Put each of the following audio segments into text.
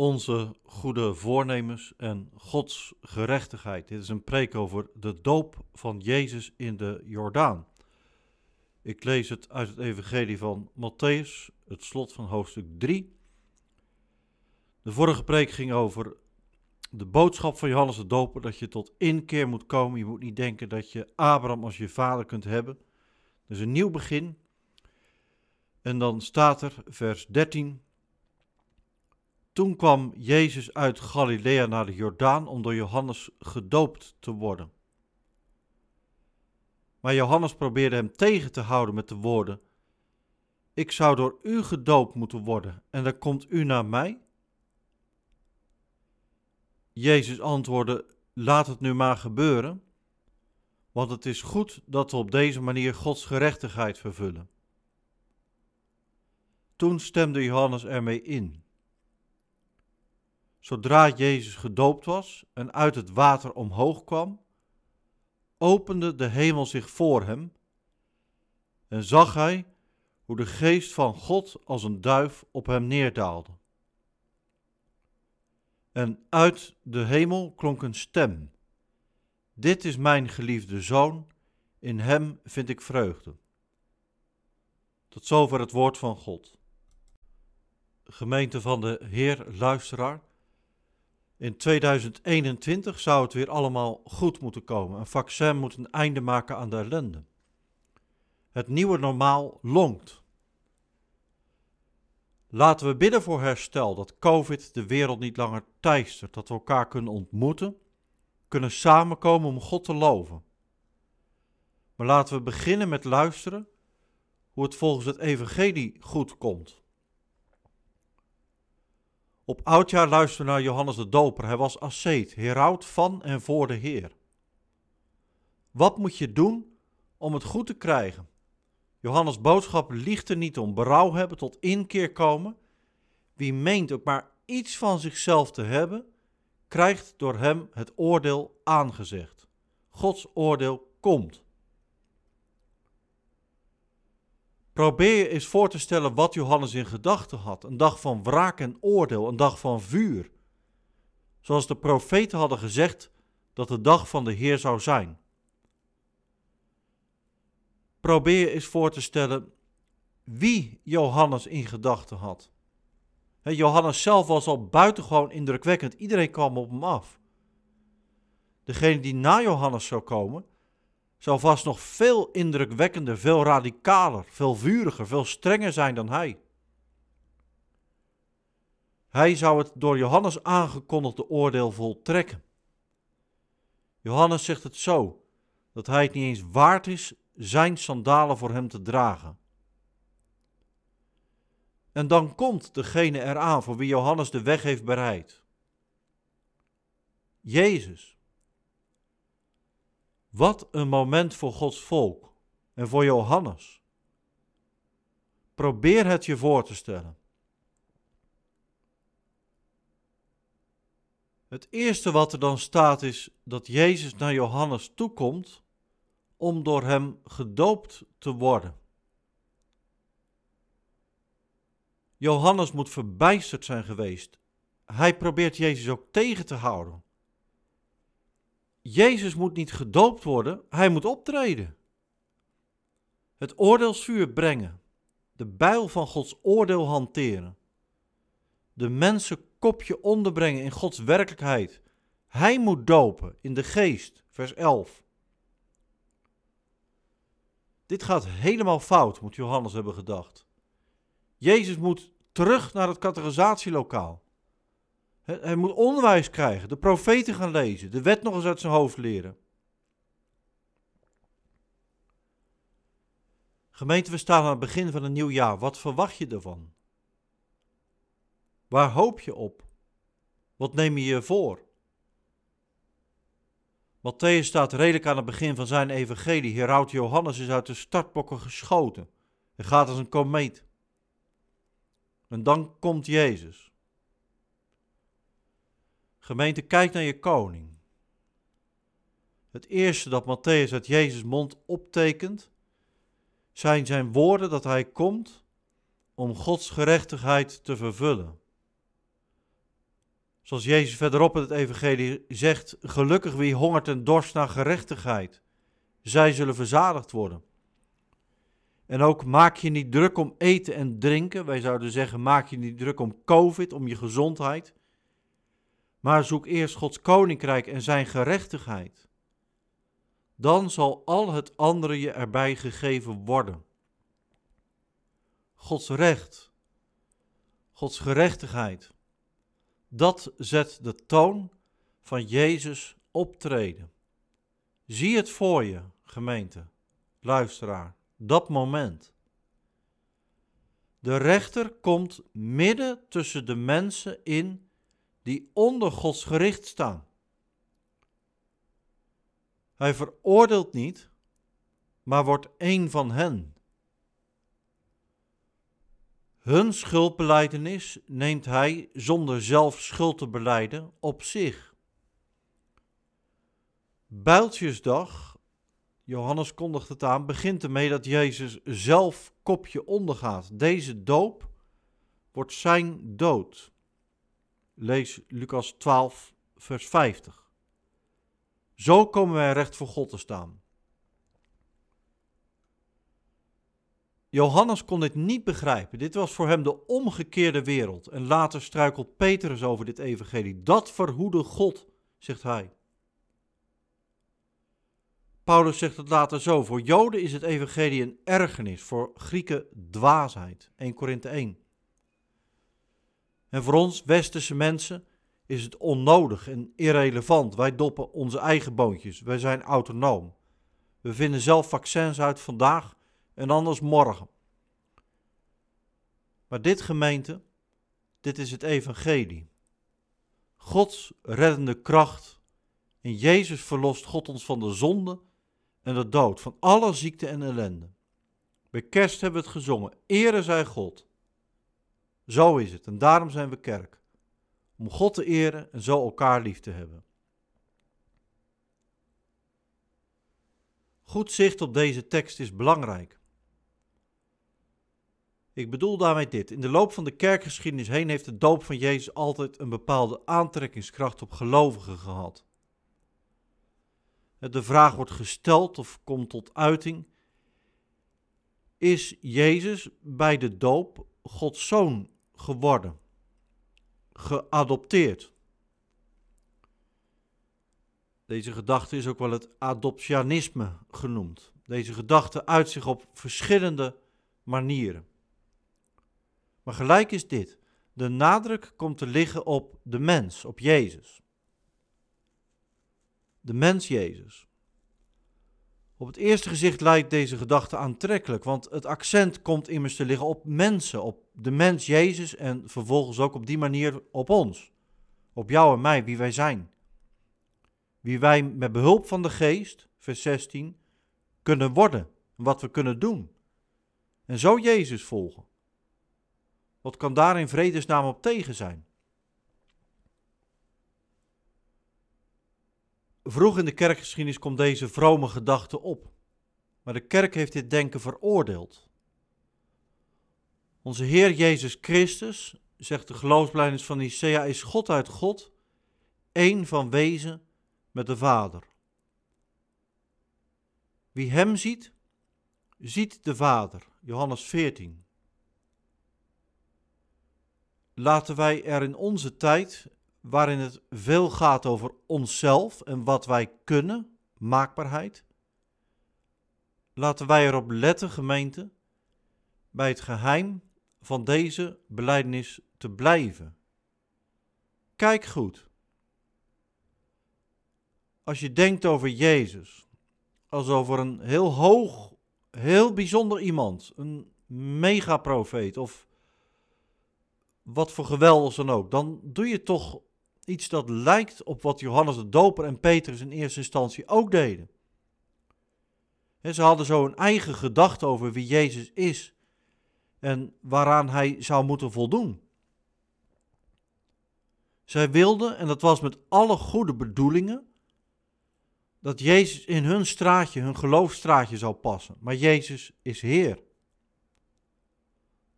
onze goede voornemens en Gods gerechtigheid. Dit is een preek over de doop van Jezus in de Jordaan. Ik lees het uit het Evangelie van Matthäus, het slot van hoofdstuk 3. De vorige preek ging over de boodschap van Johannes de Doper, dat je tot inkeer moet komen. Je moet niet denken dat je Abraham als je vader kunt hebben. Dus een nieuw begin. En dan staat er, vers 13. Toen kwam Jezus uit Galilea naar de Jordaan om door Johannes gedoopt te worden. Maar Johannes probeerde hem tegen te houden met de woorden: Ik zou door u gedoopt moeten worden en dan komt u naar mij? Jezus antwoordde: Laat het nu maar gebeuren, want het is goed dat we op deze manier Gods gerechtigheid vervullen. Toen stemde Johannes ermee in. Zodra Jezus gedoopt was en uit het water omhoog kwam, opende de hemel zich voor hem en zag hij hoe de geest van God als een duif op hem neerdaalde. En uit de hemel klonk een stem: Dit is mijn geliefde zoon, in hem vind ik vreugde. Tot zover het woord van God. Gemeente van de Heer, luisteraar. In 2021 zou het weer allemaal goed moeten komen. Een vaccin moet een einde maken aan de ellende. Het nieuwe normaal longt. Laten we bidden voor herstel, dat COVID de wereld niet langer teistert, dat we elkaar kunnen ontmoeten, kunnen samenkomen om God te loven. Maar laten we beginnen met luisteren hoe het volgens het Evangelie goed komt. Op oudjaar luisteren we naar Johannes de Doper. Hij was asceet, heraut van en voor de Heer. Wat moet je doen om het goed te krijgen? Johannes' boodschap liegt er niet om. Berouw hebben, tot inkeer komen. Wie meent ook maar iets van zichzelf te hebben, krijgt door hem het oordeel aangezegd. Gods oordeel komt. Probeer je eens voor te stellen wat Johannes in gedachten had. Een dag van wraak en oordeel, een dag van vuur. Zoals de profeten hadden gezegd dat de dag van de Heer zou zijn. Probeer je eens voor te stellen wie Johannes in gedachten had. Johannes zelf was al buitengewoon indrukwekkend. Iedereen kwam op hem af. Degene die na Johannes zou komen, zou vast nog veel indrukwekkender, veel radicaler, veel vuriger, veel strenger zijn dan hij. Hij zou het door Johannes aangekondigde oordeel voltrekken. Johannes zegt het zo, dat hij het niet eens waard is zijn sandalen voor hem te dragen. En dan komt degene eraan voor wie Johannes de weg heeft bereid. Jezus. Wat een moment voor Gods volk en voor Johannes. Probeer het je voor te stellen. Het eerste wat er dan staat is dat Jezus naar Johannes toekomt om door hem gedoopt te worden. Johannes moet verbijsterd zijn geweest. Hij probeert Jezus ook tegen te houden. Jezus moet niet gedoopt worden, hij moet optreden. Het oordeelsvuur brengen, de bijl van Gods oordeel hanteren, de mensen kopje onderbrengen in Gods werkelijkheid. Hij moet dopen in de geest, vers 11. Dit gaat helemaal fout, moet Johannes hebben gedacht. Jezus moet terug naar het categorisatielokaal. Hij moet onderwijs krijgen, de profeten gaan lezen, de wet nog eens uit zijn hoofd leren. Gemeente, we staan aan het begin van een nieuw jaar. Wat verwacht je ervan? Waar hoop je op? Wat neem je je voor? Matthäus staat redelijk aan het begin van zijn evangelie. Hieruit Johannes is uit de startbokken geschoten. Hij gaat als een komeet. En dan komt Jezus. Gemeente, kijk naar je koning. Het eerste dat Matthäus uit Jezus' mond optekent, zijn zijn woorden dat hij komt om Gods gerechtigheid te vervullen. Zoals Jezus verderop in het Evangelie zegt: Gelukkig wie hongert en dorst naar gerechtigheid, zij zullen verzadigd worden. En ook maak je niet druk om eten en drinken. Wij zouden zeggen: maak je niet druk om COVID, om je gezondheid. Maar zoek eerst Gods koninkrijk en zijn gerechtigheid. Dan zal al het andere je erbij gegeven worden. Gods recht, Gods gerechtigheid, dat zet de toon van Jezus optreden. Zie het voor je, gemeente, luisteraar, dat moment. De rechter komt midden tussen de mensen in die onder Gods gericht staan. Hij veroordeelt niet, maar wordt een van hen. Hun schuldbeleidenis neemt hij zonder zelf schuld te beleiden op zich. Builtjesdag, Johannes kondigt het aan, begint ermee dat Jezus zelf kopje ondergaat. Deze doop wordt zijn dood. Lees Lucas 12, vers 50. Zo komen wij recht voor God te staan. Johannes kon dit niet begrijpen. Dit was voor hem de omgekeerde wereld. En later struikelt Petrus over dit evangelie. Dat verhoede God, zegt hij. Paulus zegt het later zo: Voor Joden is het evangelie een ergernis, voor Grieken dwaasheid. 1 Korinthe 1. En voor ons, westerse mensen, is het onnodig en irrelevant. Wij doppen onze eigen boontjes. Wij zijn autonoom. We vinden zelf vaccins uit vandaag en anders morgen. Maar dit gemeente, dit is het evangelie. Gods reddende kracht. In Jezus verlost God ons van de zonde en de dood, van alle ziekte en ellende. Bij kerst hebben we het gezongen. Ere zij God. Zo is het en daarom zijn we kerk. Om God te eren en zo elkaar lief te hebben. Goed zicht op deze tekst is belangrijk. Ik bedoel daarmee dit. In de loop van de kerkgeschiedenis heen heeft de doop van Jezus altijd een bepaalde aantrekkingskracht op gelovigen gehad. De vraag wordt gesteld of komt tot uiting: Is Jezus bij de doop Gods zoon geworden? Geadopteerd? Deze gedachte is ook wel het adoptionisme genoemd. Deze gedachte uit zich op verschillende manieren. Maar gelijk is dit. De nadruk komt te liggen op de mens, op Jezus. De mens Jezus. Op het eerste gezicht lijkt deze gedachte aantrekkelijk, want het accent komt immers te liggen op mensen, op de mens Jezus en vervolgens ook op die manier op ons. Op jou en mij, wie wij zijn. Wie wij met behulp van de geest, vers 16, kunnen worden, wat we kunnen doen. En zo Jezus volgen. Wat kan daar in vredesnaam op tegen zijn? Vroeg in de kerkgeschiedenis komt deze vrome gedachte op. Maar de kerk heeft dit denken veroordeeld. Onze Heer Jezus Christus, zegt de geloofsblijdenis van Nicea, is God uit God, één van wezen met de Vader. Wie Hem ziet, ziet de Vader. Johannes 14. Laten wij er in onze tijd, waarin het veel gaat over onszelf en wat wij kunnen, maakbaarheid, laten wij erop letten, gemeente, bij het geheim van deze beleidenis te blijven. Kijk goed. Als je denkt over Jezus, als over een heel hoog, heel bijzonder iemand, een megaprofeet of wat voor geweldig dan ook, dan doe je toch iets dat lijkt op wat Johannes de Doper en Petrus in eerste instantie ook deden. ze hadden zo een eigen gedachte over wie Jezus is en waaraan hij zou moeten voldoen. Zij wilden, en dat was met alle goede bedoelingen, dat Jezus in hun straatje, hun geloofstraatje zou passen. Maar Jezus is Heer.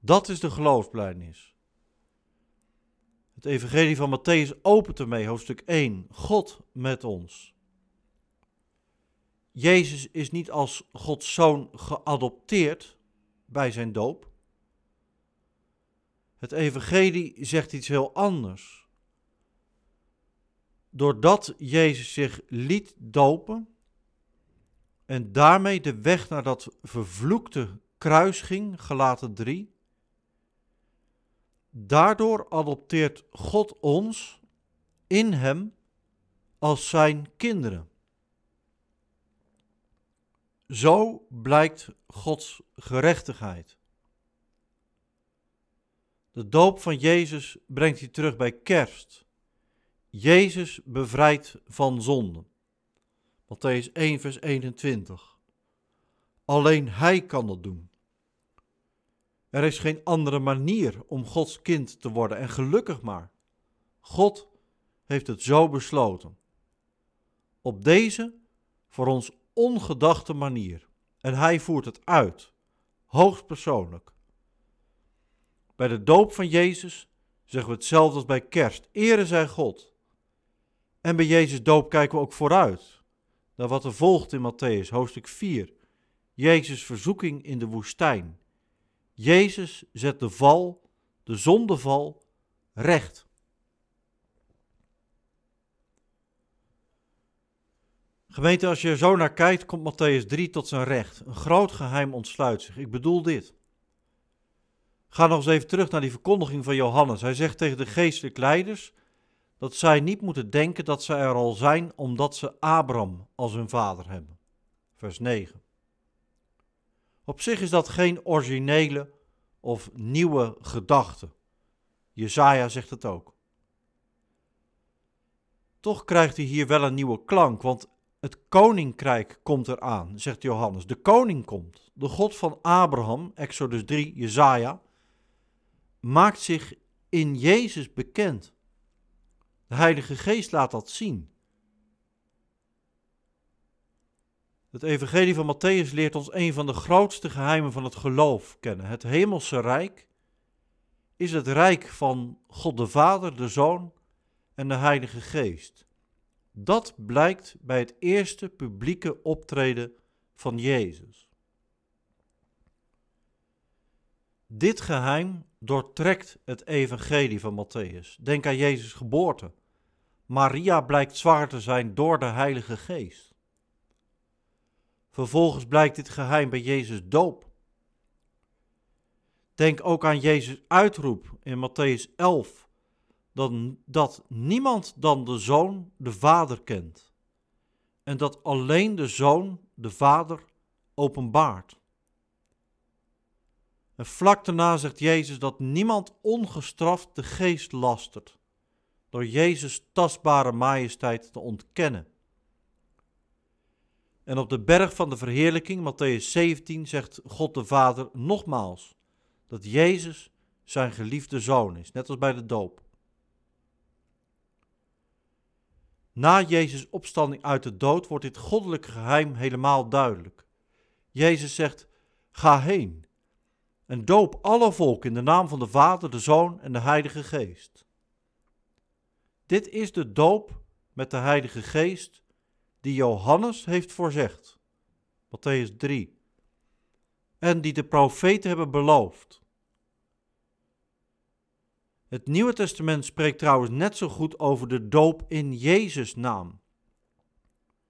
Dat is de geloofsblijdenis. Het evangelie van Matthäus opent ermee, hoofdstuk 1. God met ons. Jezus is niet als Gods zoon geadopteerd bij zijn doop. Het evangelie zegt iets heel anders. Doordat Jezus zich liet dopen en daarmee de weg naar dat vervloekte kruis ging, gelaten 3, daardoor adopteert God ons in Hem als Zijn kinderen. Zo blijkt Gods gerechtigheid. De doop van Jezus brengt hij terug bij kerst. Jezus bevrijdt van zonde. Matthäus 1, vers 21. Alleen Hij kan dat doen. Er is geen andere manier om Gods kind te worden en gelukkig maar. God heeft het zo besloten. Op deze, voor ons ongedachte manier. En Hij voert het uit, hoogstpersoonlijk. Bij de doop van Jezus zeggen we hetzelfde als bij kerst. Ere zij God. En bij Jezus doop kijken we ook vooruit naar wat er volgt in Matthäus, hoofdstuk 4. Jezus' verzoeking in de woestijn. Jezus zet de val, de zondeval, recht. Gemeente, als je zo naar kijkt, komt Matthäus 3 tot zijn recht. Een groot geheim ontsluit zich. Ik bedoel dit. Ga nog eens even terug naar die verkondiging van Johannes. Hij zegt tegen de geestelijke leiders dat zij niet moeten denken dat zij er al zijn omdat ze Abraham als hun vader hebben. Vers 9. Op zich is dat geen originele of nieuwe gedachte. Jezaja zegt het ook. Toch krijgt hij hier wel een nieuwe klank, want het koninkrijk komt eraan, zegt Johannes. De koning komt. De God van Abraham, Exodus 3, Jezaja, maakt zich in Jezus bekend. De Heilige Geest laat dat zien. Het Evangelie van Matthäus leert ons een van de grootste geheimen van het geloof kennen. Het Hemelse Rijk is het Rijk van God de Vader, de Zoon en de Heilige Geest. Dat blijkt bij het eerste publieke optreden van Jezus. Dit geheim doortrekt het evangelie van Matthäus. Denk aan Jezus' geboorte. Maria blijkt zwanger te zijn door de Heilige Geest. Vervolgens blijkt dit geheim bij Jezus' doop. Denk ook aan Jezus' uitroep in Matthäus 11, dat, dat niemand dan de Zoon de Vader kent en dat alleen de Zoon de Vader openbaart. En vlak daarna zegt Jezus dat niemand ongestraft de geest lastert, door Jezus' tastbare majesteit te ontkennen. En op de berg van de verheerlijking, Matthäus 17, zegt God de Vader nogmaals dat Jezus zijn geliefde zoon is, net als bij de doop. Na Jezus' opstanding uit de dood wordt dit goddelijke geheim helemaal duidelijk. Jezus zegt: Ga heen en doop alle volk in de naam van de Vader, de Zoon en de Heilige Geest. Dit is de doop met de Heilige Geest die Johannes heeft voorzegd. Matthäus 3. En die de profeten hebben beloofd. Het Nieuwe Testament spreekt trouwens net zo goed over de doop in Jezus' naam.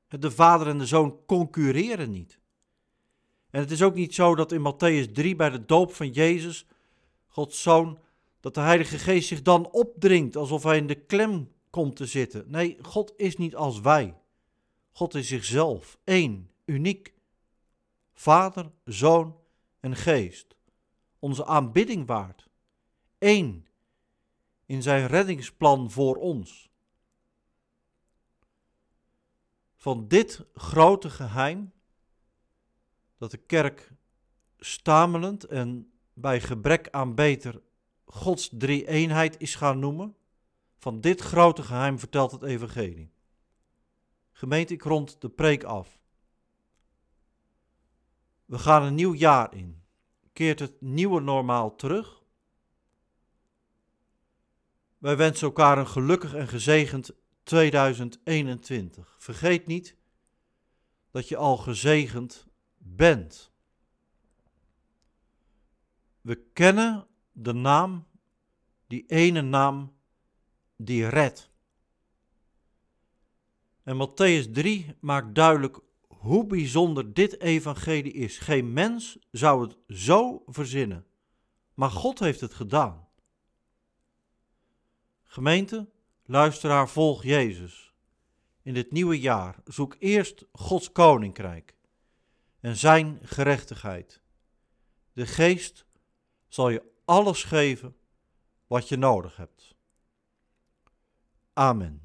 De Vader en de Zoon concurreren niet. En het is ook niet zo dat in Matthäus 3 bij de doop van Jezus, Gods Zoon, dat de Heilige Geest zich dan opdringt alsof hij in de klem komt te zitten. Nee, God is niet als wij. God is zichzelf, één, uniek. Vader, Zoon en Geest. Onze aanbidding waard. Eén in zijn reddingsplan voor ons. Van dit grote geheim dat de kerk stamelend en bij gebrek aan beter Gods drie eenheid is gaan noemen. Van dit grote geheim vertelt het evangelie. Gemeente, ik rond de preek af. We gaan een nieuw jaar in. Keert het nieuwe normaal terug? Wij wensen elkaar een gelukkig en gezegend 2021. Vergeet niet dat je al gezegend bent. We kennen de naam, die ene naam die redt. En Matthäus 3 maakt duidelijk hoe bijzonder dit evangelie is. Geen mens zou het zo verzinnen, maar God heeft het gedaan. Gemeente, luisteraar, volg Jezus. In dit nieuwe jaar zoek eerst Gods koninkrijk en zijn gerechtigheid. De geest zal je alles geven wat je nodig hebt. Amen.